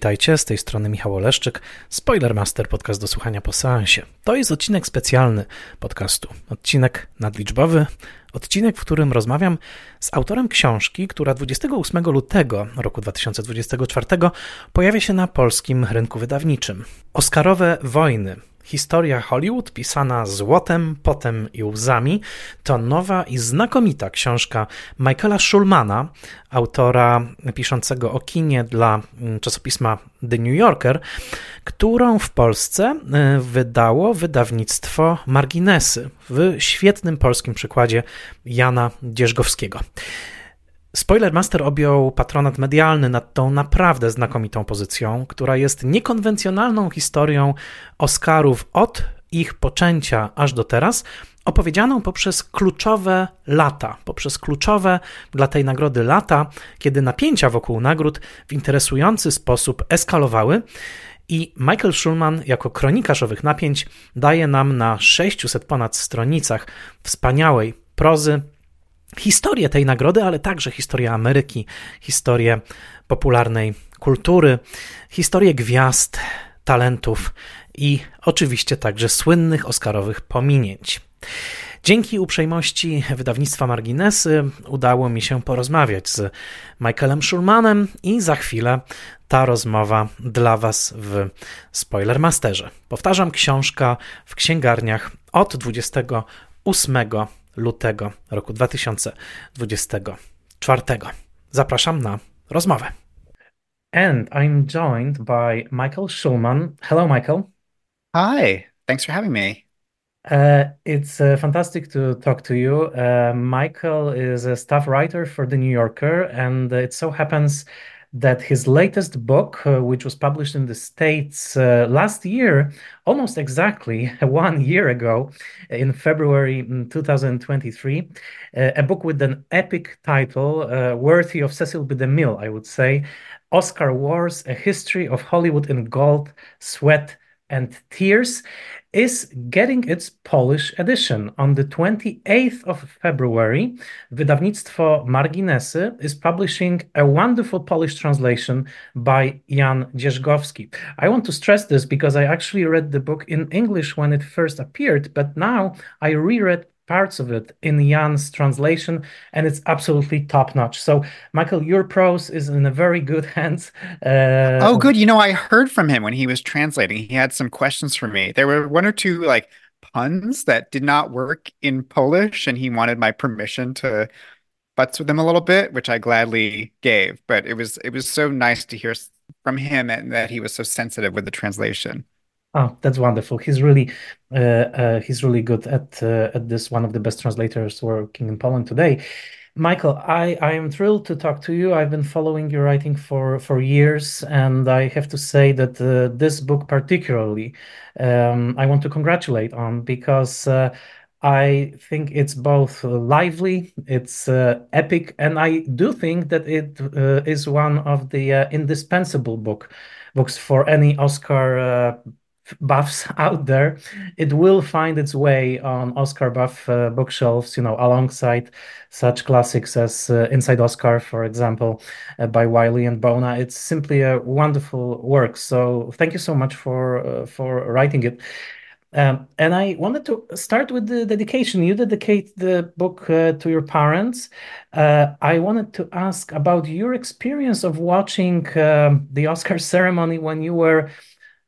Witajcie, z tej strony Michał Oleszczyk, Spoilermaster, podcast do słuchania po seansie. To jest odcinek specjalny podcastu, odcinek nadliczbowy, odcinek, w którym rozmawiam z autorem książki, która 28 lutego roku 2024 pojawia się na polskim rynku wydawniczym. Oscarowe wojny Historia Hollywood pisana złotem, potem i łzami to nowa i znakomita książka Michaela Schulmana, autora piszącego o kinie dla mm, czasopisma The New Yorker, którą w Polsce y, wydało wydawnictwo Marginesy w świetnym polskim przykładzie Jana Dzierżgowskiego. Spoilermaster objął patronat medialny nad tą naprawdę znakomitą pozycją, która jest niekonwencjonalną historią Oscarów od ich poczęcia aż do teraz, opowiedzianą poprzez kluczowe lata, poprzez kluczowe dla tej nagrody lata, kiedy napięcia wokół nagród w interesujący sposób eskalowały. I Michael Schulman, jako kronikarz owych napięć, daje nam na 600 ponad stronicach wspaniałej prozy historię tej nagrody, ale także historię Ameryki, historię popularnej kultury, historię gwiazd, talentów i oczywiście także słynnych Oscarowych pominięć. Dzięki uprzejmości wydawnictwa Marginesy udało mi się porozmawiać z Michaelem Schulmanem i za chwilę ta rozmowa dla Was w Spoilermasterze. Powtarzam, książka w księgarniach od 28 lutego roku 2024. Zapraszam na rozmowę. And I'm joined by Michael Schulman. Hello, Michael. Hi, thanks for having me. Uh, it's uh, fantastic to talk to you. Uh, Michael is a staff writer for The New Yorker, and it so happens that his latest book, uh, which was published in the States uh, last year, almost exactly one year ago, in February mm, 2023, uh, a book with an epic title, uh, worthy of Cecil B. DeMille, I would say Oscar Wars, A History of Hollywood in Gold, Sweat, and Tears is getting its Polish edition. On the 28th of February, wydawnictwo Marginesy is publishing a wonderful Polish translation by Jan Dzierżgowski. I want to stress this because I actually read the book in English when it first appeared, but now I reread parts of it in Jan's translation, and it's absolutely top notch. So, Michael, your prose is in a very good hands. Uh, oh, good. You know, I heard from him when he was translating. He had some questions for me. There were one or two like puns that did not work in Polish, and he wanted my permission to butts with them a little bit, which I gladly gave. But it was it was so nice to hear from him and that he was so sensitive with the translation. Oh, that's wonderful. He's really uh, uh, he's really good at uh, at this. One of the best translators working in Poland today. Michael, I, I am thrilled to talk to you. I've been following your writing for, for years, and I have to say that uh, this book, particularly, um, I want to congratulate on because uh, I think it's both lively, it's uh, epic, and I do think that it is one of the indispensable book books for any Oscar buffs out there, it will find its way on Oscar buff uh, bookshelves, you know, alongside such classics as uh, Inside Oscar, for example, uh, by Wiley and Bona. It's simply a wonderful work. So thank you so much for uh, for writing it. Um, and I wanted to start with the dedication. You dedicate the book uh, to your parents. Uh, I wanted to ask about your experience of watching um, the Oscar ceremony when you were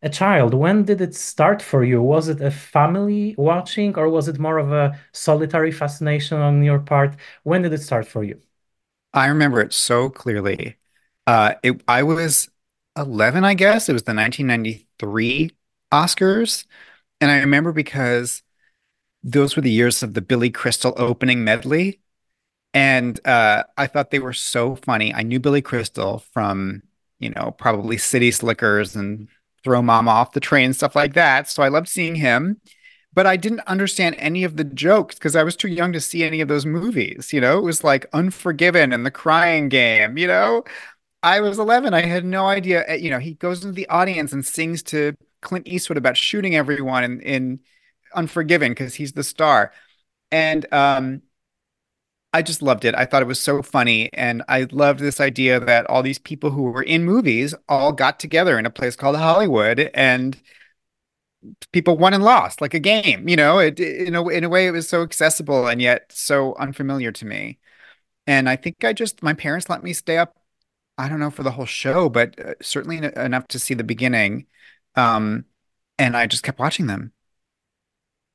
a child. When did it start for you? Was it a family watching or was it more of a solitary fascination on your part? When did it start for you? I remember it so clearly. Uh it, i was 11 i guess. It was the 1993 oscars. And i remember because those were the years of the billy crystal opening medley. And uh, i thought they were so funny. I knew billy crystal from you know probably city slickers and throw mom off the train, stuff like that. So I loved seeing him. But I didn't understand any of the jokes because I was too young to see any of those movies. You know, it was like Unforgiven and The Crying Game. You know, I was 11. I had no idea. Eh, you know, he goes into the audience and sings to Clint Eastwood about shooting everyone in, in Unforgiven because he's the star. And um, I just loved it. I thought it was so funny. And I loved this idea that all these people who were in movies all got together in a place called Hollywood and people won and lost like a game. You know, it, in a, in a way, it was so accessible and yet so unfamiliar to me. And I think I just, my parents let me stay up, I don't know for the whole show, but uh, certainly enough to see the beginning. Um, and I just kept watching them.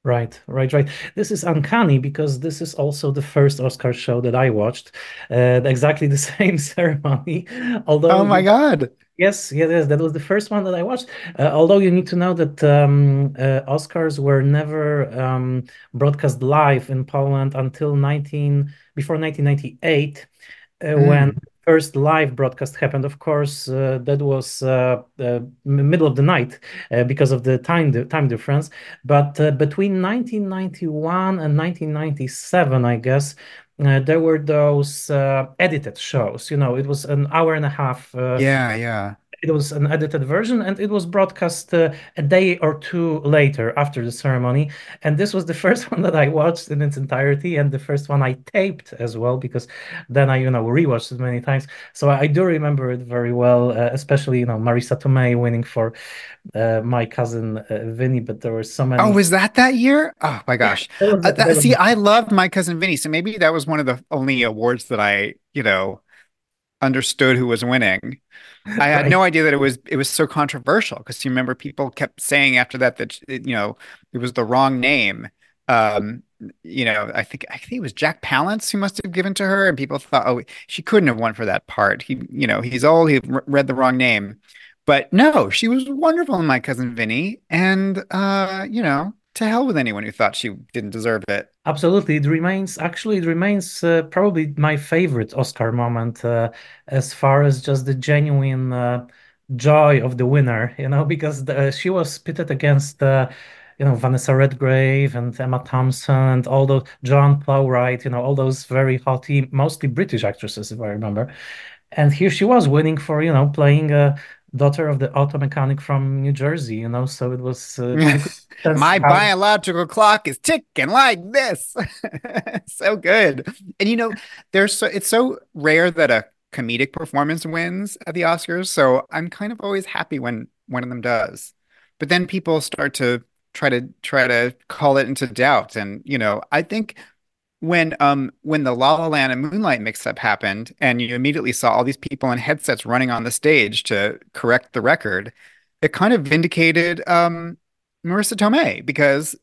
Right, right, right. This is uncanny because this is also the first Oscar show that I watched, uh, exactly the same ceremony. Although, Oh my God. yes, yes, yes, that was the first one that I watched. Uh, although you need to know that um, uh, Oscars were never um, broadcast live in Poland until 19 before 1998 uh, when Mm. First live broadcast happened. Of course, uh, that was uh, uh, middle of the night uh, because of the time the time difference. But uh, between 1991 and 1997, I guess. Uh, there were those edited shows. You know, it was an hour and a half Yeah, yeah. It was an edited version and it was broadcast uh, a day or two later after the ceremony. And this was the first one that I watched in its entirety and the first one I taped as well because then I, you know, rewatched it many times. So I, I do remember it very well, uh, especially, you know, Marisa Tomei winning for uh, my cousin uh, Vinny, but there were so Oh, many. was that that year? Oh my Yeah, gosh. that Uh, that that, was, see, I loved My Cousin Vinny, so maybe that was one of the only awards that I, you know, understood who was winning. I had right. no idea that it was it was so controversial because you remember people kept saying after that that you know it was the wrong name. Um, you know, I think I think it was Jack Palance who must have given to her, and people thought, oh, she couldn't have won for that part. He, you know, he's old. He read the wrong name, but no, she was wonderful in My Cousin Vinny, and uh, you know, to hell with anyone who thought she didn't deserve it. Absolutely. It remains, actually, it remains uh, probably my favorite Oscar moment uh, as far as just the genuine uh, joy of the winner, you know, because the, she was pitted against, uh, you know, Vanessa Redgrave and Emma Thompson and all those, Joan Plowright, you know, all those very haughty, mostly British actresses, if I remember. And here she was winning for, you know, playing a daughter of the auto mechanic from New Jersey, you know, so it was, uh, you could sense My how biological clock is ticking like this. So good. And you know, there's so it's so rare that a comedic performance wins at the Oscars, so I'm kind of always happy when one of them does. But then people start to try to try to call it into doubt. And you know, I think when um when the La La Land and Moonlight mix-up happened and you immediately saw all these people in headsets running on the stage to correct the record, it kind of vindicated um Marisa Tomei because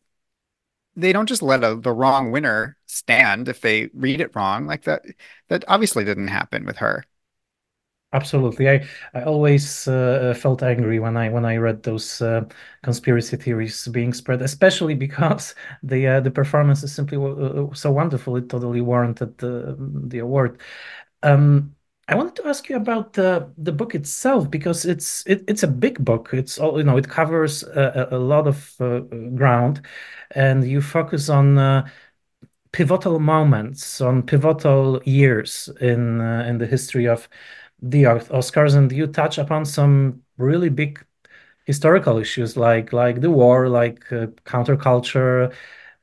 they don't just let a, the wrong winner stand if they read it wrong. Like that that obviously didn't happen with her. Absolutely. I I always uh, felt angry when I when I read those uh, conspiracy theories being spread, especially because the uh, the performance is simply uh, uh, so wonderful. It totally warranted the the award. Um, I wanted to ask you about the the book itself because it's it, it's a big book. It's all you know. It covers a, a lot of uh, ground, and you focus on uh, pivotal moments, on pivotal years in uh, in the history of the Oscars, and you touch upon some really big historical issues like like the war, like uh, counterculture,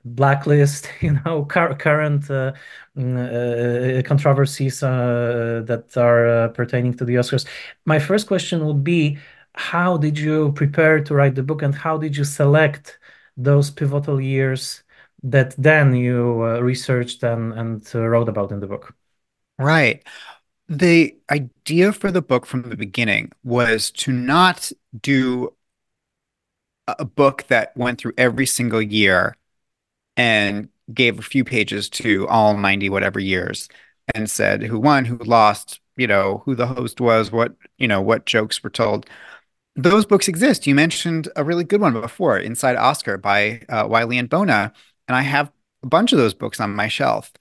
blacklist, you know, cur current uh, mm, uh, controversies uh, that are uh, pertaining to the Oscars. My first question would be, how did you prepare to write the book, and how did you select those pivotal years that then you uh, researched and and uh, wrote about in the book? Right. The idea for the book from the beginning was to not do a book that went through every single year and gave a few pages to all 90 whatever years and said who won, who lost, you know, who the host was, what, you know, what jokes were told. Those books exist. You mentioned a really good one before, Inside Oscar by uh, Wiley and Bona, and I have a bunch of those books on my shelf.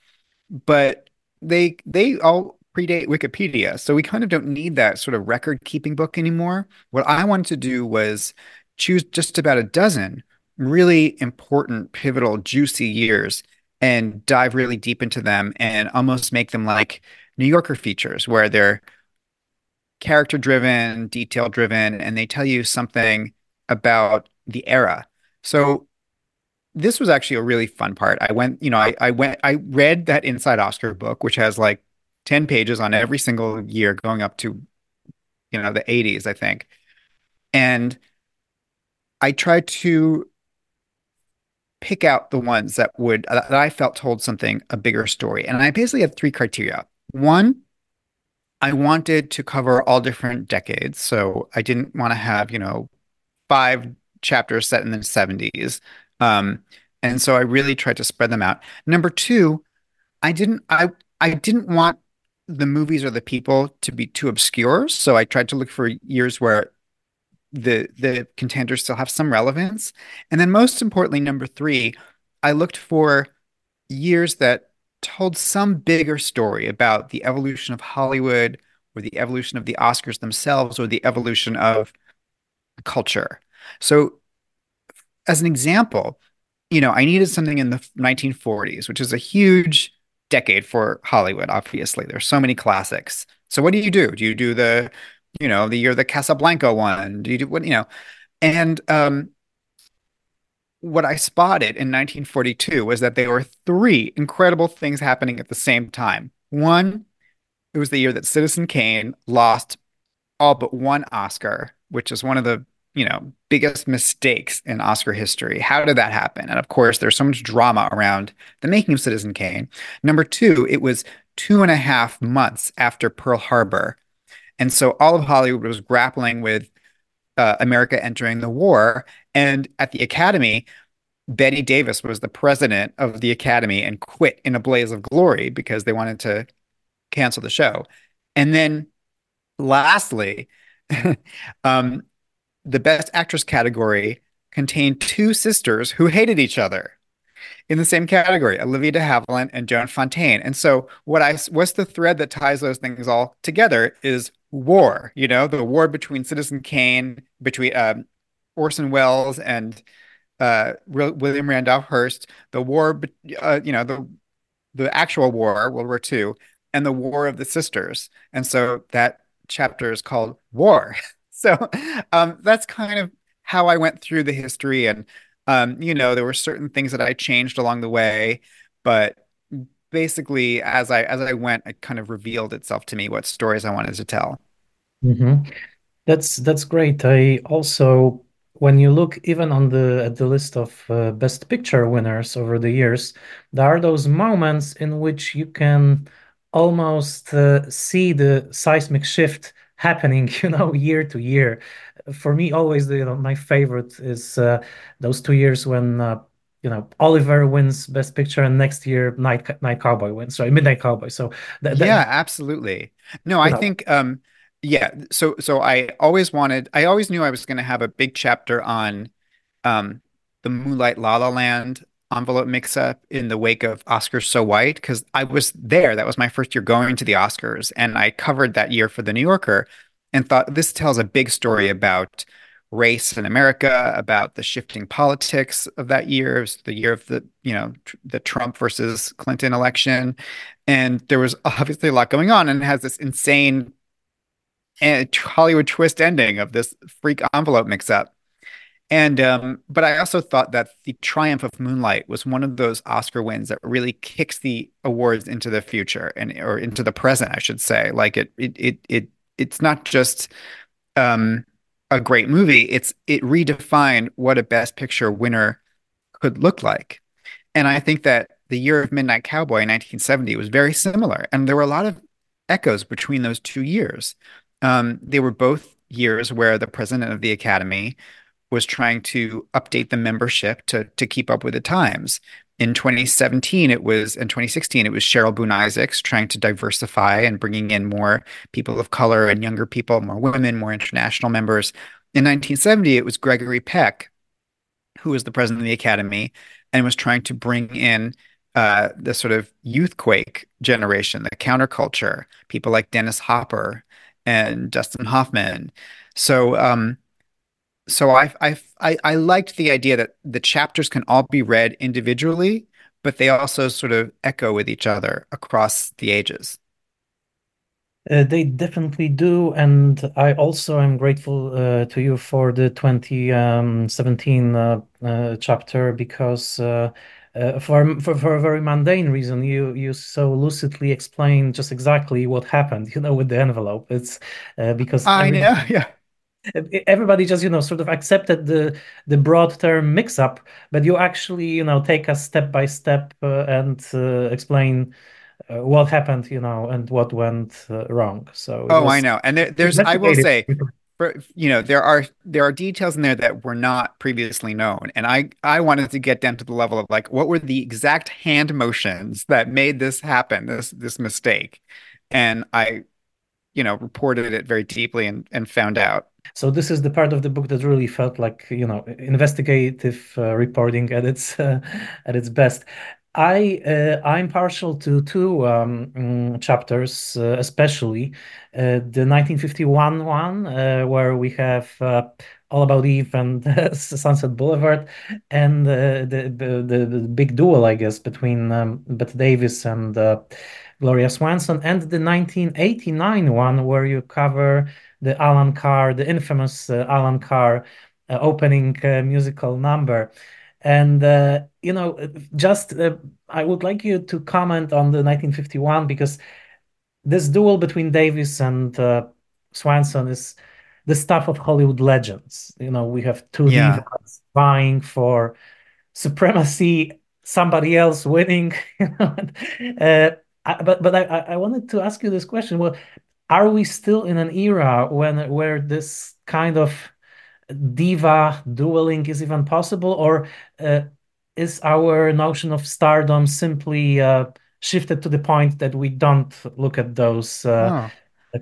But they they all predate Wikipedia, so we kind of don't need that sort of record keeping book anymore. What I wanted to do was choose just about a dozen really important, pivotal, juicy years and dive really deep into them and almost make them like New Yorker features where they're character driven, detail driven, and they tell you something about the era. So this was actually a really fun part. I went, you know, I, I went, I read that Inside Oscar book, which has like 10 pages on every single year going up to, you know, the 80s, I think. And I tried to pick out the ones that would, that I felt told something, a bigger story. And I basically had three criteria. One, I wanted to cover all different decades. So I didn't want to have, you know, five chapters set in the 70s. Um, and so I really tried to spread them out. Number two, I didn't I I didn't want the movies or the people to be too obscure. So I tried to look for years where the the contenders still have some relevance. And then most importantly, number three, I looked for years that told some bigger story about the evolution of Hollywood or the evolution of the Oscars themselves or the evolution of culture. So, as an example, you know, I needed something in the 1940s, which is a huge decade for Hollywood, obviously. There's so many classics. So, what do you do? Do you do the, you know, the year the Casablanca won? Do you do what, you know? And um, what I spotted in 1942 was that there were three incredible things happening at the same time. One, it was the year that Citizen Kane lost all but one Oscar, which is one of the, you know, biggest mistakes in Oscar history. How did that happen? And of course, there's so much drama around the making of Citizen Kane. Number two, it was two and a half months after Pearl Harbor. And so all of Hollywood was grappling with uh, America entering the war. And at the Academy, Bette Davis was the president of the Academy and quit in a blaze of glory because they wanted to cancel the show. And then lastly, um, the best actress category contained two sisters who hated each other in the same category, Olivia de Havilland and Joan Fontaine. And so what I what's the thread that ties those things all together is war, you know, the war between Citizen Kane, between um, Orson Welles and uh, William Randolph Hearst, the war, uh, you know, the the actual war, World War II, and the War of the Sisters. And so that chapter is called War. so um, that's kind of how I went through the history. And, um, you know, there were certain things that I changed along the way, but basically as I as I went, it kind of revealed itself to me what stories I wanted to tell. Mm-hmm. That's that's great. I also when you look even on the at the list of uh, best picture winners over the years, there are those moments in which you can almost uh, see the seismic shift happening, you know, year to year. For me, always, the, you know, my favorite is uh, those two years when uh, you know Oliver wins Best Picture, and next year Night Night Cowboy wins. Sorry, Midnight Cowboy. So th- th- yeah, absolutely. No, I know. think um, yeah. So so I always wanted. I always knew I was going to have a big chapter on um, the Moonlight La La Land envelope mix up in the wake of Oscars So White because I was there. That was my first year going to the Oscars, and I covered that year for the New Yorker, and thought this tells a big story about race in America, about the shifting politics of that year. It was the year of the you know tr- the Trump versus Clinton election, and there was obviously a lot going on, and it has this insane eh, Hollywood twist ending of this freak envelope mix up. And um, but I also thought that the triumph of Moonlight was one of those Oscar wins that really kicks the awards into the future and or into the present, I should say. Like it it it, it it's not just um, a great movie; it's it redefined what a Best Picture winner could look like. And I think that the year of Midnight Cowboy in 1970 was very similar, and there were a lot of echoes between those two years. Um, they were both years where the president of the Academy was trying to update the membership to to keep up with the times. In 2017, it was in 2016, it was Cheryl Boone Isaacs trying to diversify and bringing in more people of color and younger people, more women, more international members. In 1970, it was Gregory Peck, who was the president of the Academy, and was trying to bring in uh, the sort of youthquake generation, the counterculture, people like Dennis Hopper and Dustin Hoffman. So um, so I, I I I liked the idea that the chapters can all be read individually, but they also sort of echo with each other across the ages. Uh, they definitely do, and I also am grateful uh, to you for the 2017 uh, uh, chapter because uh, uh, for, for for a very mundane reason, you you so lucidly explain just exactly what happened, you know, with the envelope. It's uh, because I every know, yeah. Everybody just, you know, sort of accepted the the broad term mix-up, but you actually, you know, take us step by step uh, and uh, explain uh, what happened, you know, and what went uh, wrong. So Oh, I know. And there, there's, I will say, for, you know, there are there are details in there that were not previously known, and I I wanted to get down to the level of like, what were the exact hand motions that made this happen, this this mistake, and I, you know, reported it very deeply and and found out. So this is the part of the book that really felt like, you know, investigative uh, reporting at its uh, at its best. I uh, I'm partial to two um, mm, chapters, uh, especially uh, the 1951 one, uh, where we have All About Eve and Sunset Boulevard, and the, the the big duel, I guess, between um, Bette Davis and Gloria Swanson, and the 1989 one, where you cover the Alan Carr, the infamous uh, Alan Carr uh, opening uh, musical number. And uh, you know, just uh, I would like you to comment on the 1951 because this duel between Davis and uh, Swanson is the stuff of Hollywood legends. You know, we have two Yeah. divas vying for supremacy, somebody else winning. Uh, I, but but I, I wanted to ask you this question. Well, are we still in an era when where this kind of diva dueling is even possible, or uh, is our notion of stardom simply uh, shifted to the point that we don't look at those uh, Oh,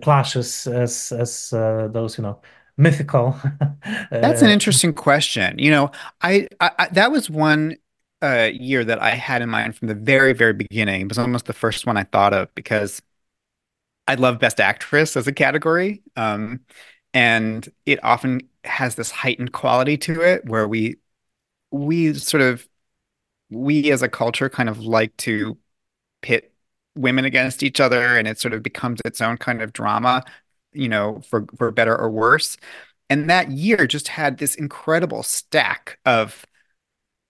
clashes as as uh, those, you know, mythical? that's an uh, interesting question. You know, I, I, I that was one uh year that I had in mind from the very, very beginning. It was almost the first one I thought of because I love Best Actress as a category. Um, and it often has this heightened quality to it where we we sort of we as a culture kind of like to pit women against each other and it sort of becomes its own kind of drama, you know, for for better or worse. And that year just had this incredible stack of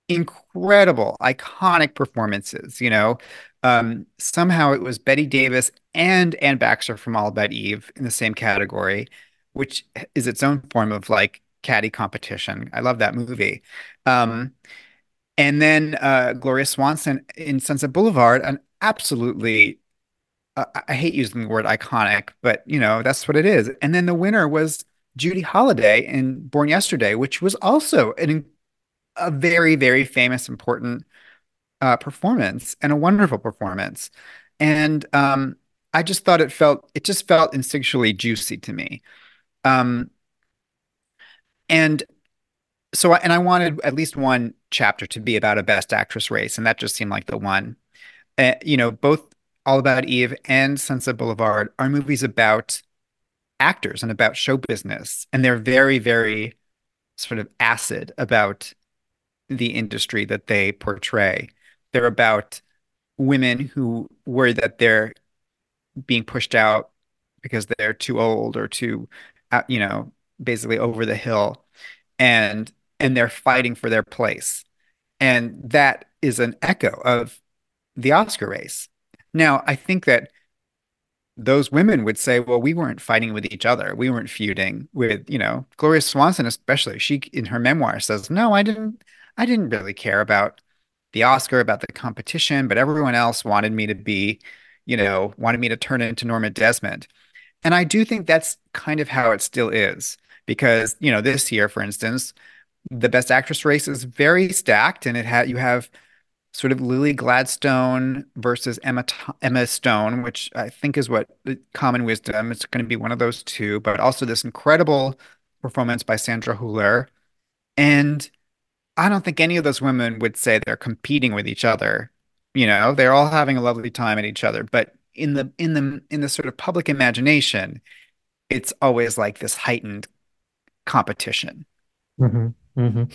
incredible, iconic performances, you know. Um, somehow it was Bette Davis and Anne Baxter from All About Eve in the same category, which is its own form of like catty competition. I love that movie. Um, and then uh, Gloria Swanson in Sunset Boulevard, an absolutely, uh, I hate using the word iconic, but you know, that's what it is. And then the winner was Judy Holliday in Born Yesterday, which was also an, a very, very famous, important uh, performance and a wonderful performance. And um, I just thought it felt, it just felt instinctually juicy to me. Um, and so, I, and I wanted at least one chapter to be about a Best Actress race, and that just seemed like the one. Uh, you know, both All About Eve and Sunset Boulevard are movies about actors and about show business, and they're very, very sort of acid about the industry that they portray. They're about women who worry that they're being pushed out because they're too old or too, uh, you know, basically over the hill, and and they're fighting for their place. And that is an echo of the Oscar race. Now, I think that those women would say, well, we weren't fighting with each other. We weren't feuding with, you know, Gloria Swanson especially. She in her memoir says, "No, I didn't I didn't really care about the Oscar, about the competition, but everyone else wanted me to be, you know, wanted me to turn into Norma Desmond." And I do think that's kind of how it still is because, you know, this year, for instance, the Best Actress race is very stacked and it had you have sort of Lily Gladstone versus Emma Emma Stone, which I think is what common wisdom. It's going to be one of those two, but also this incredible performance by Sandra Hüller. And I don't think any of those women would say they're competing with each other. You know, they're all having a lovely time at each other, but in the in the in the sort of public imagination, it's always like this heightened competition. mhm, mhm.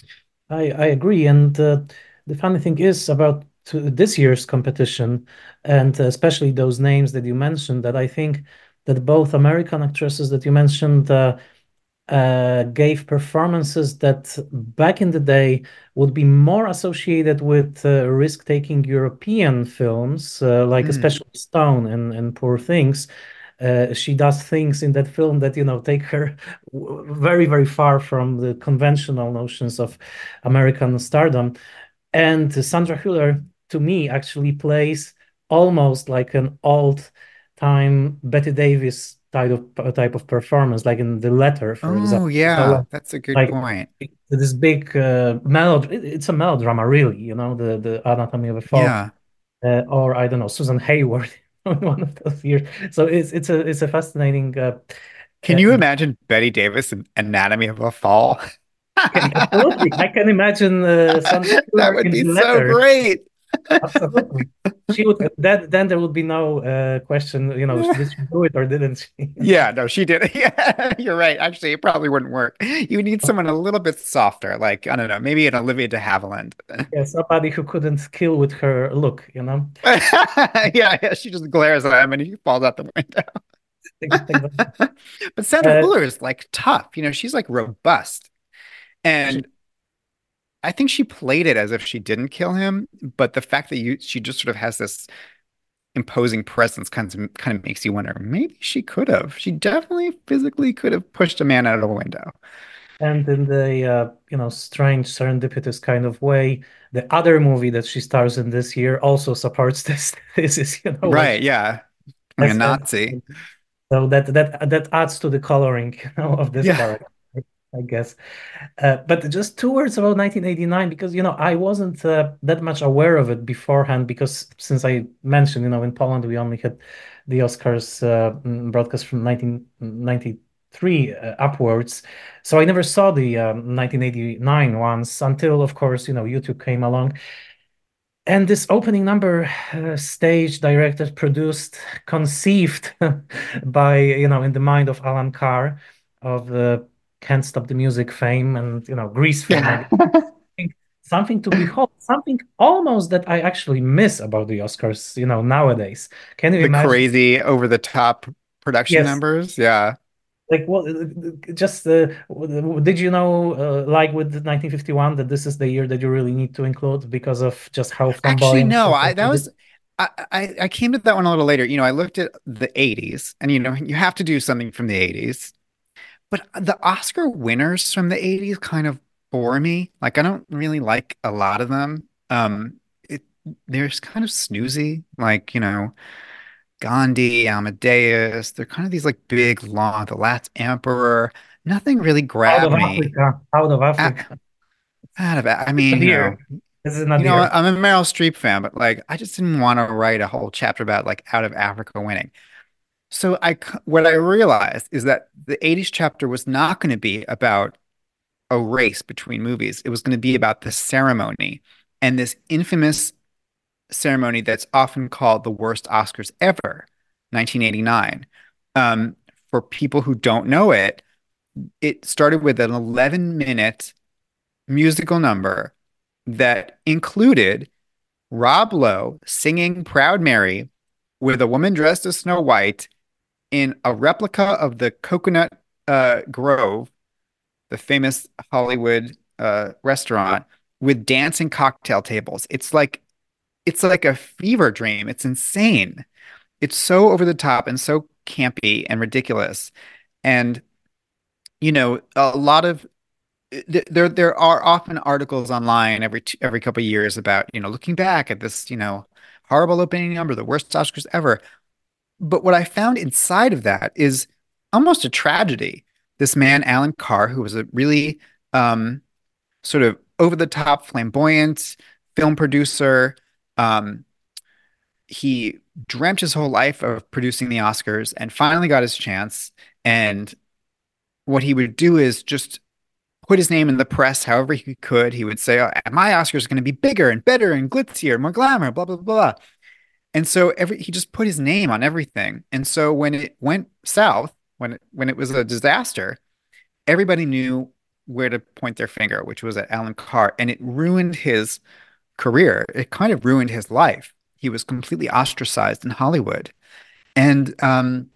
I I agree, and uh, the funny thing is about this year's competition, and especially those names that you mentioned, that I think. that both American actresses that you mentioned uh, uh, gave performances that back in the day would be more associated with uh, risk-taking European films, uh, like Mm. especially Stone and, and Poor Things. Uh, she does things in that film that, you know, take her very, very far from the conventional notions of American stardom. And Sandra Hüller, to me, actually plays almost like an old time Bette Davis type of type of performance, like in The Letter, for Oh, example. So yeah, like, that's a good like point. this big uh, melod it's a melodrama, really, you know, the the Anatomy of a Fall, Yeah. uh, or I don't know, Susan Hayward, one of those years. So it's it's a it's a fascinating. Uh, Can uh, you imagine Bette Davis in Anatomy of a Fall? absolutely, I can imagine uh, That would be so Letter. great. Absolutely. She would then then there would be no uh, question, you know, did she do it or didn't she? Yeah, no, she did. Yeah, you're right. Actually, it probably wouldn't work. You need someone a little bit softer, like, I don't know, maybe an Olivia de Havilland. Yeah, somebody who couldn't kill with her look, you know. Yeah, yeah, she just glares at him and he falls out the window. But Sandra Uh, is like tough, you know, she's like robust. And I think she played it as if she didn't kill him, but the fact that you she just sort of has this imposing presence kind of kind of makes you wonder, maybe she could have. She definitely physically could have pushed a man out of a window. and in the uh, you know strange serendipitous kind of way, the other movie that she stars in this year also supports this. This is you know Right, she yeah. Like a. Nazi. So that that that adds to the coloring, you know, of this Yeah. character, I guess. Uh, but just two words about 1989 because you know I wasn't uh, that much aware of it beforehand because since I mentioned you know in Poland we only had the Oscars uh, mm, broadcast from 1993 uh, upwards, so I never saw the um, 1989 ones until of course you know YouTube came along and this opening number, uh, staged, directed, produced, conceived by, you know, in the mind of Alan Carr of the Can't Stop the Music fame and, you know, Grease fame, Yeah. Something to behold, something almost that I actually miss about the Oscars, you know, nowadays. Can you The imagine? crazy over the top production Yes, numbers. Yeah. like what? Just uh, did you know, uh, like with 1951, that this is the year that you really need to include because of just how Actually, no, I that was I, I I came to that one a little later. You know, I looked at the 80s and you know, you have to do something from the 80s. But the Oscar winners from the 80s kind of bore me. Like I don't really like a lot of them. Um it they're just kind of snoozy. Like, you know, Gandhi, Amadeus, they're kind of these like big long, The Last Emperor. Nothing really Out grabbed of me. Africa, out of Africa. out of. I mean, you know, This is you know. I'm a Meryl Streep fan, but like I just didn't want to write a whole chapter about like Out of Africa winning. So I what I realized is that the 80s chapter was not going to be about a race between movies. It was going to be about the ceremony and this infamous ceremony that's often called the worst Oscars ever, 1989. Um, for people who don't know it, it started with an 11 minute musical number that included Rob Lowe singing Proud Mary with a woman dressed as Snow White in a replica of the Coconut uh, Grove, the famous Hollywood uh, restaurant, with dancing cocktail tables. It's like it's like a fever dream. It's insane. It's so over the top and so campy and ridiculous. And you know, a lot of there there are often articles online every every couple of years about, you know, looking back at this, you know, horrible opening number, the worst Oscars ever. But what I found inside of that is almost a tragedy. This man, Alan Carr, who was a really um, sort of over the top, flamboyant film producer, um, he dreamt his whole life of producing the Oscars and finally got his chance. And what he would do is just put his name in the press however he could. He would say, oh, My Oscars are going to be bigger and better and glitzier, more glamour, blah, blah, blah. And so every he just put his name on everything. And so when it went south, when it when it was a disaster, everybody knew where to point their finger, which was at Alan Carr, and it ruined his career. It kind of ruined his life. He was completely ostracized in Hollywood. And um,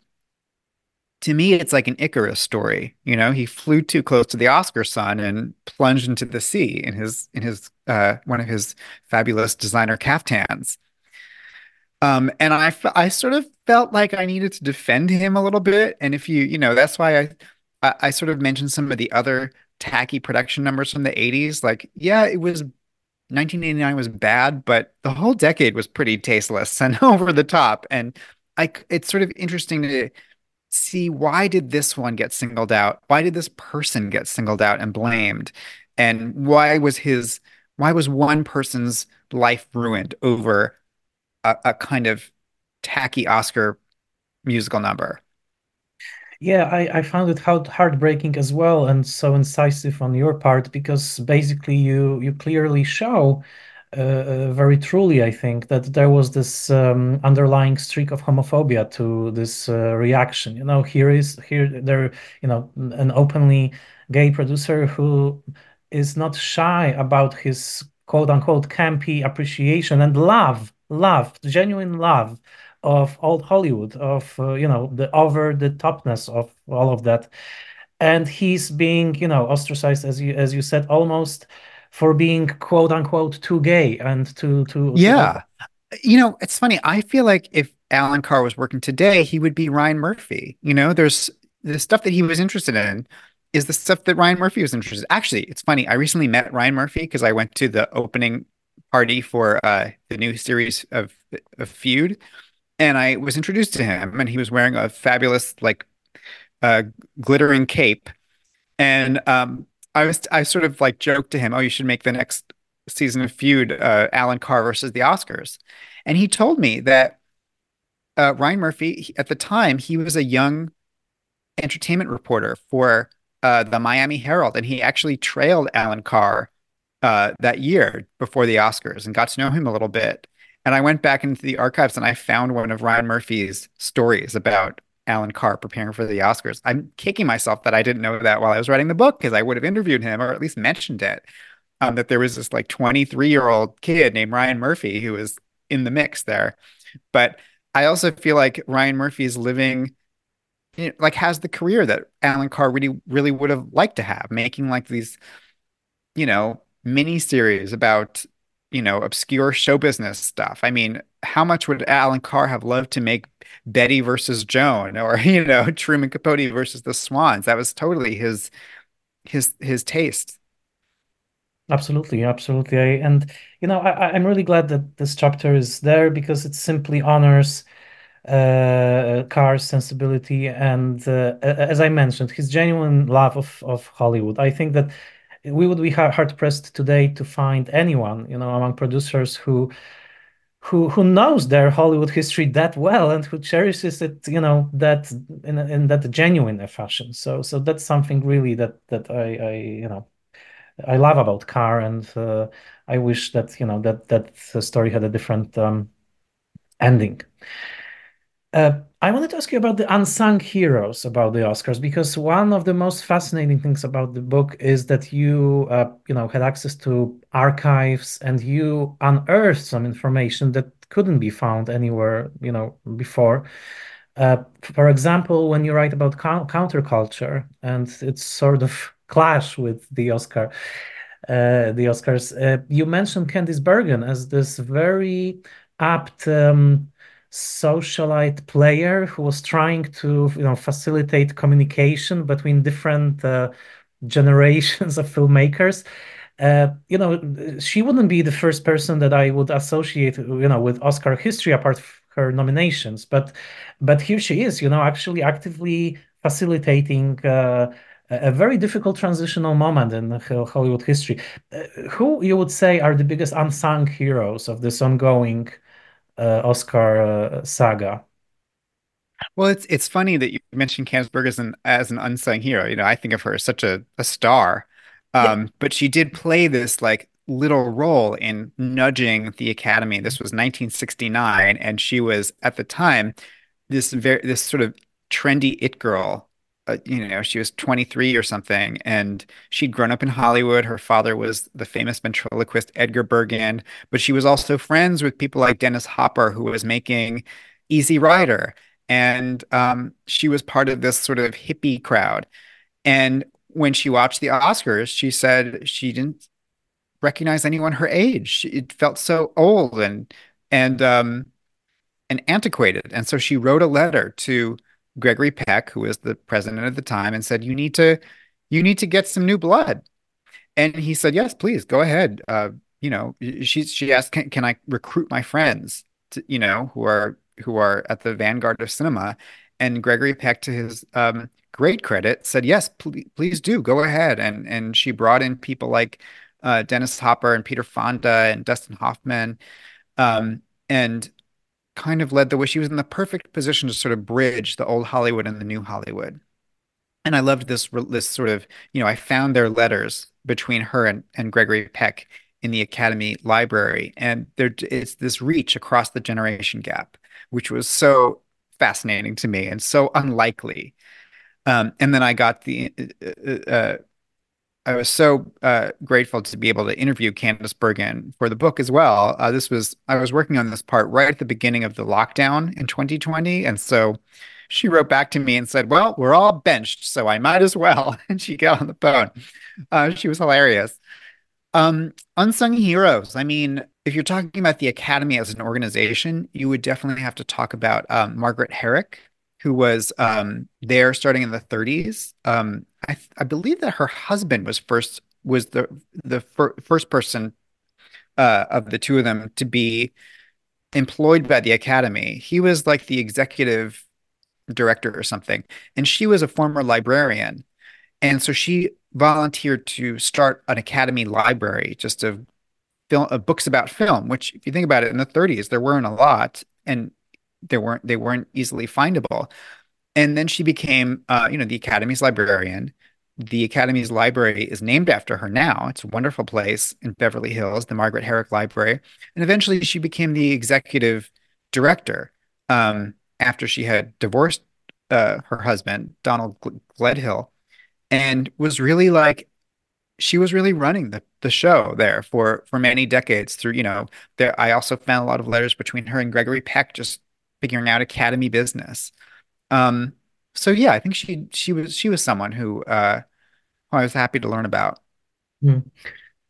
to me, it's like an Icarus story. You know, he flew too close to the Oscar sun and plunged into the sea in his in his uh, one of his fabulous designer caftans. Um, and I I sort of felt like I needed to defend him a little bit. And if you you know, that's why I I, I sort of mentioned some of the other tacky production numbers from the 80s. Like, yeah, it was 1989 was bad, but the whole decade was pretty tasteless and over the top. And I, it's sort of interesting to see why did this one get singled out? Why did this person get singled out and blamed? And why was his why was one person's life ruined over a, a kind of tacky Oscar musical number? Yeah, I, I found it hard, heartbreaking as well, and so incisive on your part because basically you you clearly show uh, uh, very truly, I think, that there was this um, underlying streak of homophobia to this uh, reaction. You know, here is here there, you know, an openly gay producer who is not shy about his quote unquote campy appreciation and love, love, genuine love of old Hollywood, of uh, you know the over the topness of all of that, and he's being you know ostracized as you as you said almost for being quote unquote too gay and too to yeah. To... You know, it's funny. I feel like if Alan Carr was working today, he would be Ryan Murphy. You know, there's the stuff that he was interested in is the stuff that Ryan Murphy was interested. In. Actually, it's funny. I recently met Ryan Murphy because I went to the opening party for uh, the new series of, of Feud, and I was introduced to him, and he was wearing a fabulous like uh, glittering cape, and um, I was I sort of like joked to him, "Oh, you should make the next season of Feud uh, Alan Carr versus the Oscars," and he told me that uh, Ryan Murphy at the time he was a young entertainment reporter for uh, the Miami Herald, and he actually trailed Alan Carr uh, that year before the Oscars and got to know him a little bit. And I went back into the archives and I found one of Ryan Murphy's stories about Alan Carr preparing for the Oscars. I'm kicking myself that I didn't know that while I was writing the book because I would have interviewed him or at least mentioned it. Um, that there was this like 23 year old kid named Ryan Murphy who was in the mix there. But I also feel like Ryan Murphy is living, you know, like, has the career that Alan Carr really, really would have liked to have, making like these, you know, mini series about you know, obscure show business stuff. I mean, how much would Alan Carr have loved to make Bette versus Joan or, you know, Truman Capote versus the Swans? That was totally his his his taste. Absolutely, absolutely. I, and you know, I, I'm really glad that this chapter is there because it simply honors uh, Carr's sensibility and, uh, as I mentioned, his genuine love of of Hollywood. I think that we would be hard pressed today to find anyone, you know, among producers who who who knows their Hollywood history that well and who cherishes it, you know, that in in that genuine fashion. So so that's something really that that I I you know I love about Carr, and uh, I wish that you know that that story had a different um, ending. Uh, I wanted to ask you about the unsung heroes about the Oscars because one of the most fascinating things about the book is that you, uh, you know, had access to archives and you unearthed some information that couldn't be found anywhere, you know, before. Uh, for example, when you write about counterculture and its sort of clash with the Oscar, uh, the Oscars, uh, you mentioned Candice Bergen as this very apt. Um, socialite player who was trying to you know facilitate communication between different uh, generations of filmmakers. Uh, you know she wouldn't be the first person that i would associate you know with oscar history apart from her nominations but but here she is you know actually actively facilitating uh, a very difficult transitional moment in hollywood history. Uh, who you would say are the biggest unsung heroes of this ongoing uh, Oscar uh, saga. Well, it's it's funny that you mentioned Bergen as an as an unsung hero. You know, I think of her as such a, a star. Um, yeah. but she did play this like little role in nudging the Academy. This was 1969, and she was at the time this very this sort of trendy it girl uh, you know, she was 23 or something, and she'd grown up in Hollywood. Her father was the famous ventriloquist Edgar Bergen, but she was also friends with people like Dennis Hopper, who was making Easy Rider. and um, she was part of this sort of hippie crowd. And when she watched the Oscars, she said she didn't recognize anyone her age. It felt so old and and um, and antiquated. And so she wrote a letter to Gregory Peck, who was the president at the time, and said, "You need to you need to get some new blood." And he said, "Yes, please go ahead." Uh, you know, she she asked, "Can, can I recruit my friends?" To, you know, who are who are at the vanguard of cinema. And Gregory Peck, to his um, great credit, said, "Yes, please, please do go ahead." And and she brought in people like uh, Dennis Hopper and Peter Fonda and Dustin Hoffman, um, and kind of led the way. She was in the perfect position to sort of bridge the old Hollywood and the new Hollywood. And I loved this this sort of you know I found their letters between her and, and Gregory Peck in the Academy Library, and there it's this reach across the generation gap which was so fascinating to me and so unlikely. Um, and then I got the, uh, uh, uh, I was so uh, grateful to be able to interview Candice Bergen for the book as well. Uh, this was, I was working on this part right at the beginning of the lockdown in 2020. And so she wrote back to me and said, Well, we're all benched, so I might as well. And she got on the phone. Uh, she was hilarious. Um, unsung heroes. I mean, if you're talking about the Academy as an organization, you would definitely have to talk about um, Margaret Herrick, who was um, there starting in the 30s. I, I, believe that her husband was first was the the fir first person uh, of the two of them to be employed by the Academy. He was like the executive director or something, and she was a former librarian, and so she volunteered to start an Academy library just of film uh, books about film, which if you think about it, in the 30s there weren't a lot, and they weren't they weren't easily findable. And then she became, uh, you know, the Academy's librarian. The Academy's library is named after her now. It's a wonderful place in Beverly Hills, the Margaret Herrick Library. And eventually she became the executive director um, after she had divorced uh, her husband, Donald Gledhill, and was really like she was really running the, the show there for for many decades through you know there i also found a lot of letters between her and gregory peck just figuring out academy business um so yeah i think she she was she was someone who uh i was happy to learn about mm.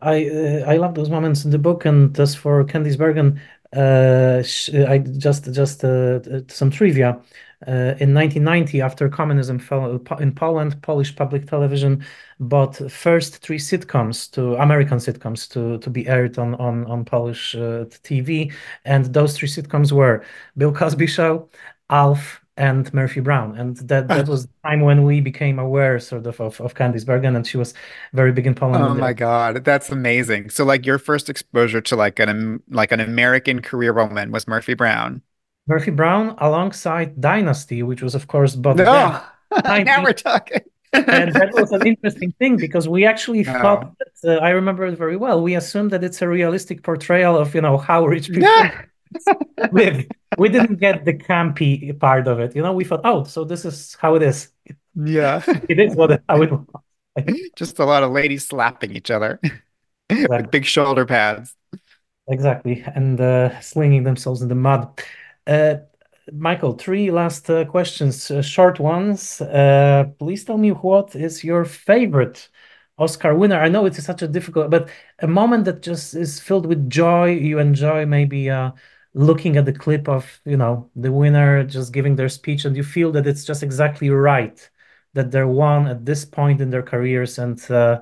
i uh, i love those moments in the book and as for candice bergen uh i just just uh, some trivia uh, in 1990, after communism fell in Poland, Polish public television bought first three sitcoms to American sitcoms to to be aired on on on Polish uh, TV, and those three sitcoms were Bill Cosby Show, Alf, and Murphy Brown. And that that was the time when we became aware sort of of, of Candice Bergen and she was very big in Poland. Oh my God, that's amazing. So like your first exposure to like an like an American career woman was Murphy Brown. Murphy Brown alongside Dynasty, which was, of course, but no. now we're talking. and that was an interesting thing because we actually no. thought that uh, I remember it very well. We assumed that it's a realistic portrayal of you know how rich people live. We didn't get the campy part of it. You know, we thought, oh, so this is how it is. Yeah, it is what how it was. Just a lot of ladies slapping each other exactly. with big shoulder pads. Exactly, and uh, slinging themselves in the mud. Uh, Michael, three last uh, questions, uh, short ones. Please tell me what is your favorite Oscar winner? I know it is such a difficult, but a moment that just is filled with joy. You enjoy maybe looking at the clip of, you know, the winner just giving their speech, and you feel that it's just exactly right that they're won at this point in their careers, and uh,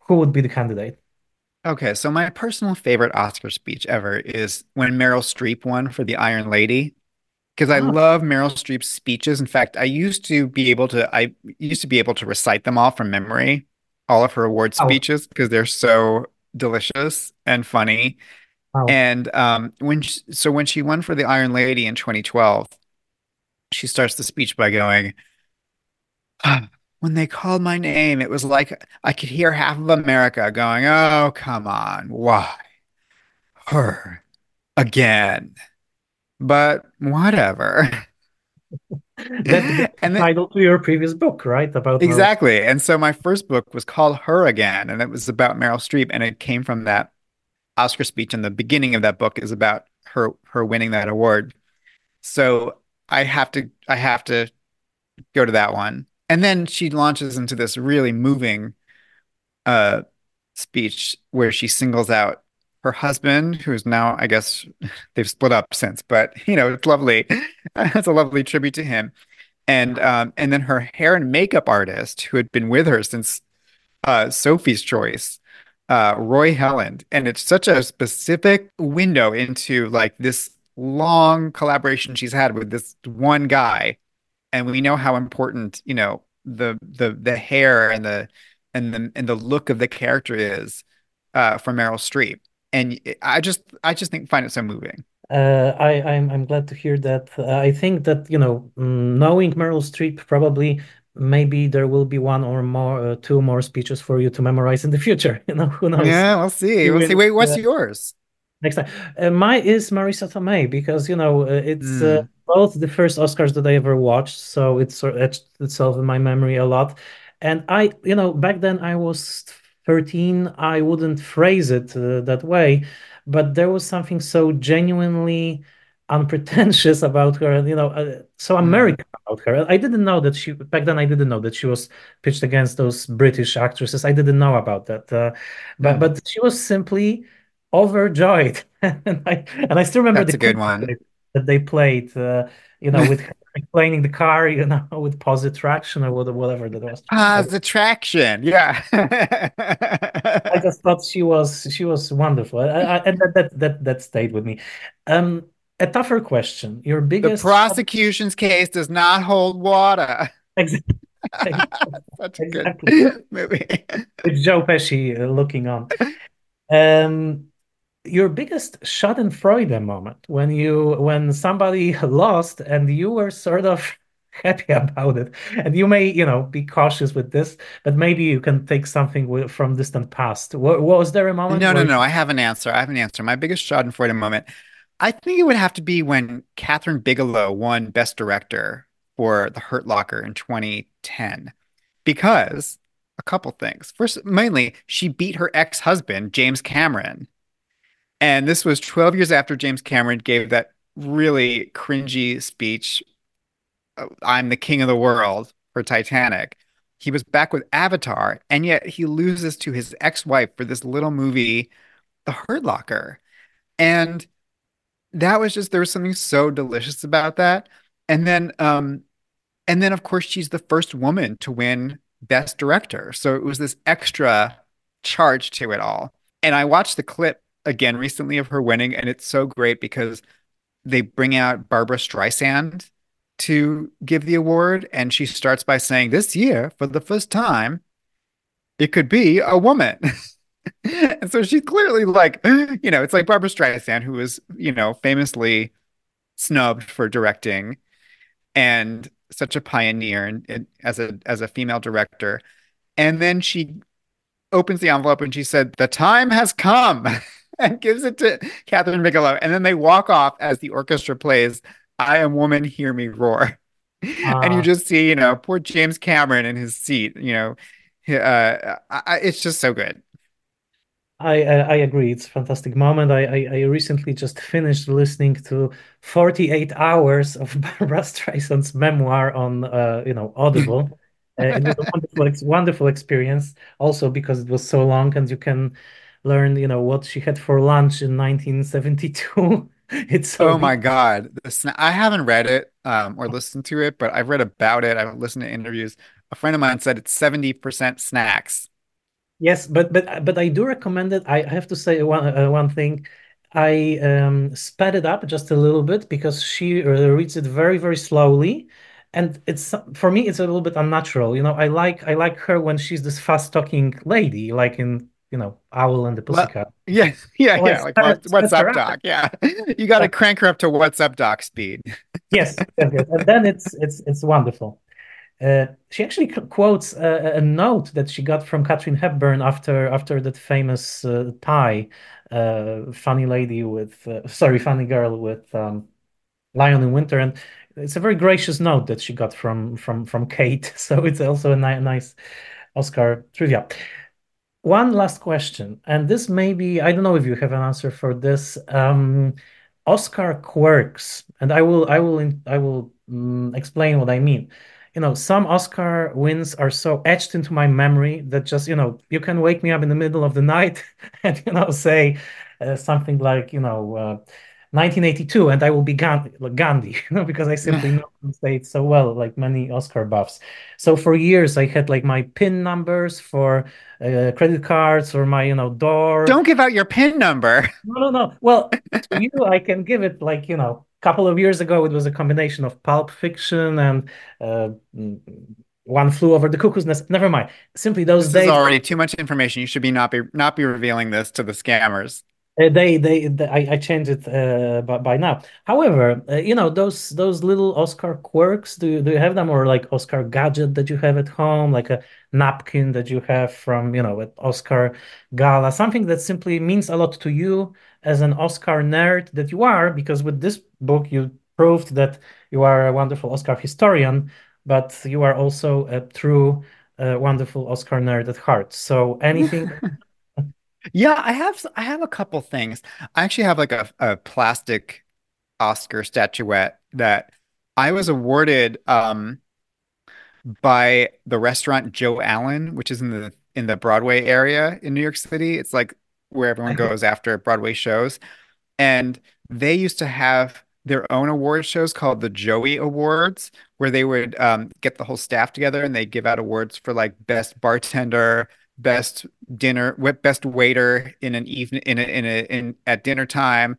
who would be the candidate? Okay, so my personal favorite Oscar speech ever is when Meryl Streep won for The Iron Lady. Because I oh. love Meryl Streep's speeches. In fact, I used to be able to I used to be able to recite them all from memory, all of her award oh. speeches, because they're so delicious and funny. Oh. And um, when she, so when she won for the Iron Lady in 2012, she starts the speech by going, ah, when they called my name, it was like I could hear half of America going, Oh, come on, why? Her again. But whatever. That's and then, title to your previous book, right? About exactly. Meryl. And so my first book was called Her Again, and it was about Meryl Streep, and it came from that Oscar speech. in the beginning of that book is about her her winning that award. So I have to I have to go to that one. And then she launches into this really moving uh speech where she singles out her husband, who's now, I guess, they've split up since, but you know, it's lovely. It's a lovely tribute to him. And um, and then her hair and makeup artist, who had been with her since uh, Sophie's Choice, uh, Roy Helland. And it's such a specific window into like this long collaboration she's had with this one guy. And we know how important, you know, the the the hair and the and the and the look of the character is uh, from Meryl Streep. And I just I just think find it so moving. Uh, I, I'm I'm glad to hear that. Uh, I think that you know, mm, knowing Meryl Streep, probably maybe there will be one or more, uh, two more speeches for you to memorize in the future. You know, who knows? Yeah, we'll see. We'll see. Wait, what's uh, yours? Next time, uh, my is Marisa Tomei because you know uh, it's mm. both the first Oscars that I ever watched, so it's etched itself in my memory a lot. And I, you know, back then I was 13. I wouldn't phrase it that way but there was something so genuinely unpretentious about her, and you know, uh, so hmm. American mm. about her. I didn't know that she back then. I didn't know that she was pitched against those British actresses. I didn't know about that, uh, but mm. but she was simply overjoyed, and I and I still remember That's the a good one that they played. Uh, you know, with explaining the car, you know, with positive traction or whatever that was. Positive traction, yeah. I just thought she was she was wonderful, I, I, and that, that that that stayed with me. Um, a tougher question: Your biggest the prosecution's case does not hold water. Exactly. Such a exactly. good movie. With Joe Pesci uh, looking on. Um, your biggest Schadenfreude moment when you when somebody lost and you were sort of happy about it and you may you know be cautious with this but maybe you can take something from distant past what, was there a moment no no no i have an answer i have an answer my biggest schadenfreude moment i think it would have to be when kathryn bigelow won best director for the hurt locker in 2010 because a couple things first mainly she beat her ex-husband james cameron and this was 12 years after James Cameron gave that really cringy speech, uh, I'm the king of the world for Titanic. He was back with Avatar, and yet he loses to his ex wife for this little movie, The Hurt Locker. And that was just, there was something so delicious about that. And then, um, and then of course, she's the first woman to win Best Director. So it was this extra charge to it all. And I watched the clip again recently of her winning, and it's so great because they bring out Barbra Streisand to give the award, and she starts by saying, "This year, for the first time, it could be a woman." and so she's clearly like, you know, it's like Barbra Streisand, who was, you know, famously snubbed for directing and such a pioneer and, and as a as a female director. And then she opens the envelope and she said, "The time has come." and gives it to Kathryn Bigelow. And then they walk off as the orchestra plays I Am Woman, Hear Me Roar. Uh, and you just see, you know, poor James Cameron in his seat, you know, uh, I, it's just so good. I, I agree. It's a fantastic moment. I, I, I recently just finished listening to 48 hours of Barbra Streisand's memoir on uh, you know Audible. uh, it was a wonderful wonderful experience. Also because it was so long, and you can learn, you know, what she had for lunch in 1972. it's so oh my god, I haven't read it um, or listened to it, but I've read about it. I've listened to interviews. A friend of mine said it's 70% snacks. Yes, but but but I do recommend it. I have to say one uh, one thing. I um, sped it up just a little bit because she uh, reads it very very slowly, and it's for me it's a little bit unnatural. You know, I like I like her when she's this fast talking lady, like in you know, Owl and the Pussycat. Well, yeah, yeah, yeah. Like what, what's up, Doc? Yeah, you got to crank her up to what's up, Doc speed. yes, yes, yes, and then it's it's it's wonderful. Uh, she actually quotes a, a, note that she got from Katharine Hepburn after after that famous uh, tie, uh, funny lady with uh, sorry, funny girl with um, Lion in Winter, and it's a very gracious note that she got from from from Kate. So it's also a ni nice Oscar trivia. One last question, and this may be, I don't know if you have an answer for this. Um, Oscar quirks, and I will I will I will mm, explain what I mean. You know, some Oscar wins are so etched into my memory that just, you know, you can wake me up in the middle of the night and, you know, say uh, something like, you know, uh, 1982 and I will be Gandhi, Gandhi you know, because I simply know the state so well, like many Oscar buffs. So for years I had like my PIN numbers for uh, credit cards or my, you know, door. Don't give out your PIN number. No, no, no. Well, to you, I can give it like, you know, couple of years ago, it was a combination of Pulp Fiction and uh, One Flew Over the Cuckoo's Nest. Never mind. Simply those this days. is already too much information. You should be not be not be revealing this to the scammers. Uh, they, they, they, I, I changed it uh, by, by now. However, uh, you know those those little Oscar quirks. Do you, do you have them, or like Oscar gadget that you have at home, like a napkin that you have from you know at Oscar gala, something that simply means a lot to you as an Oscar nerd that you are, because with this book you proved that you are a wonderful Oscar historian, but you are also a true, uh, wonderful Oscar nerd at heart. So anything Yeah, I have I have a couple things. I actually have like a, a plastic Oscar statuette that I was awarded um by the restaurant Joe Allen, which is in the in the Broadway area in New York City. It's like where everyone goes after Broadway shows. And they used to have their own award shows called the Joey Awards, where they would um, get the whole staff together and they give out awards for like best bartender, best dinner, best waiter in an evening in a, in a in at dinner time,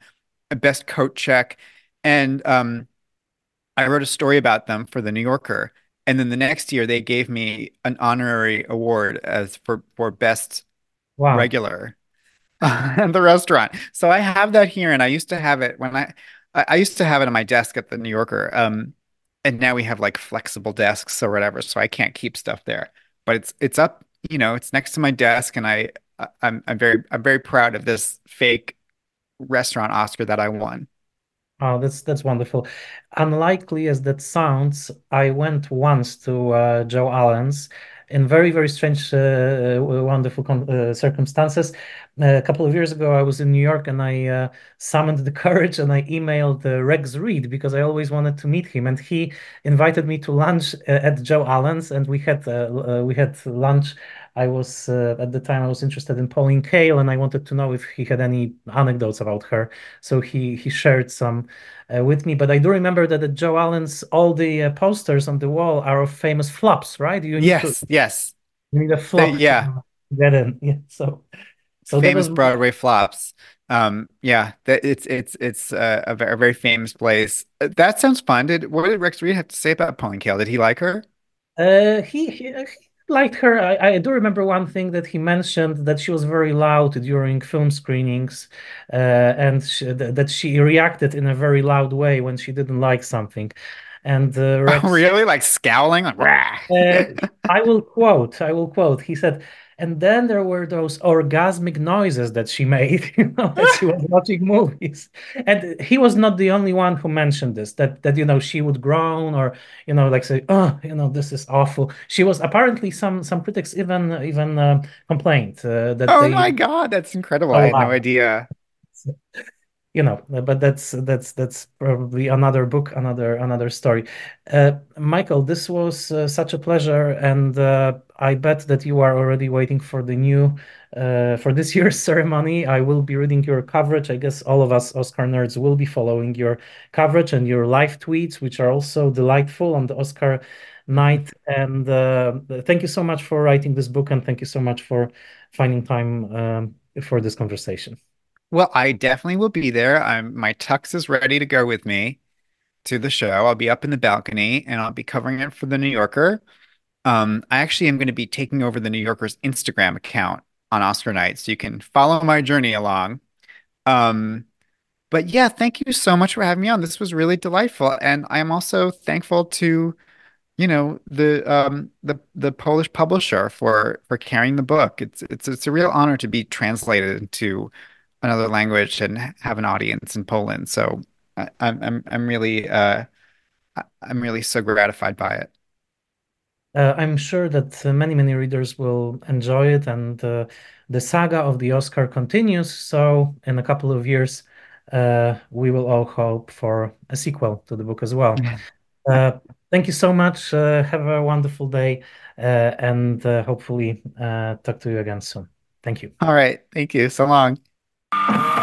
best coat check, and um, I wrote a story about them for the New Yorker, and then the next year they gave me an honorary award as for for best wow. regular at the restaurant. So I have that here, and I used to have it when I I used to have it on my desk at the New Yorker. Um, and now we have like flexible desks or whatever, so I can't keep stuff there. But it's it's up you know, it's next to my desk, and I, I'm, I'm very, I'm very proud of this fake restaurant Oscar that I won. Oh, that's that's wonderful. Unlikely as that sounds, I went once to uh, Joe Allen's in very, very strange, uh, uh wonderful uh, circumstances. Uh, a couple of years ago, I was in New York and I uh, summoned the courage and I emailed Rex Reed because I always wanted to meet him. And he invited me to lunch at Joe Allen's, and we had we had lunch. I was at the time I was interested in Pauline Kael, and I wanted to know if he had any anecdotes about her. So he he shared some uh, with me. But I do remember that at Joe Allen's, all the uh, posters on the wall are of famous flops, right? You yes, to, yes. You need a flop. They, yeah. get in. Yeah. So, so famous was... Broadway flops. Um, yeah, that it's it's it's uh, a, very, a very famous place. Uh, that sounds fun. Did what did Rex Reed have to say about Pauline Kael? Did he like her? Uh, he, he liked her. I, I, do remember one thing that he mentioned that she was very loud during film screenings, uh, and she, th that she reacted in a very loud way when she didn't like something. And uh, Rex, oh, really, like scowling, like, uh, I will quote. I will quote. He said, and then there were those orgasmic noises that she made, you know, as she was watching movies. And he was not the only one who mentioned this, that that you know, she would groan or, you know, like say, oh, you know, this is awful. She was apparently some some critics even even uh, complained uh, that Oh they, my God, that's incredible. Oh, I had wow. no idea you know but that's that's that's probably another book another another story. Uh, michael this was uh, such a pleasure and uh, i bet that you are already waiting for the new uh, for this year's ceremony. I will be reading your coverage. I guess all of us oscar nerds will be following your coverage and your live tweets which are also delightful on the oscar night. And uh, thank you so much for writing this book and thank you so much for finding time um, for this conversation well, I definitely will be there. I'm my tux is ready to go with me to the show. I'll be up in the balcony and I'll be covering it for the New Yorker. Um, I actually am going to be taking over the New Yorker's Instagram account on Oscar night, so you can follow my journey along. Um, but yeah, thank you so much for having me on. This was really delightful, and I am also thankful to, you know, the um the the Polish publisher for for carrying the book. It's it's it's a real honor to be translated into another language and have an audience in Poland. So I, am I'm I'm really uh, I'm really so gratified by it. Uh, I'm sure that uh, many many readers will enjoy it, and uh, the saga of the Oscar continues. So in a couple of years, uh, we will all hope for a sequel to the book as well. Uh, thank you so much. Uh, have a wonderful day, uh, and uh, hopefully uh, talk to you again soon. Thank you. All right. Thank you. So long. Thank you.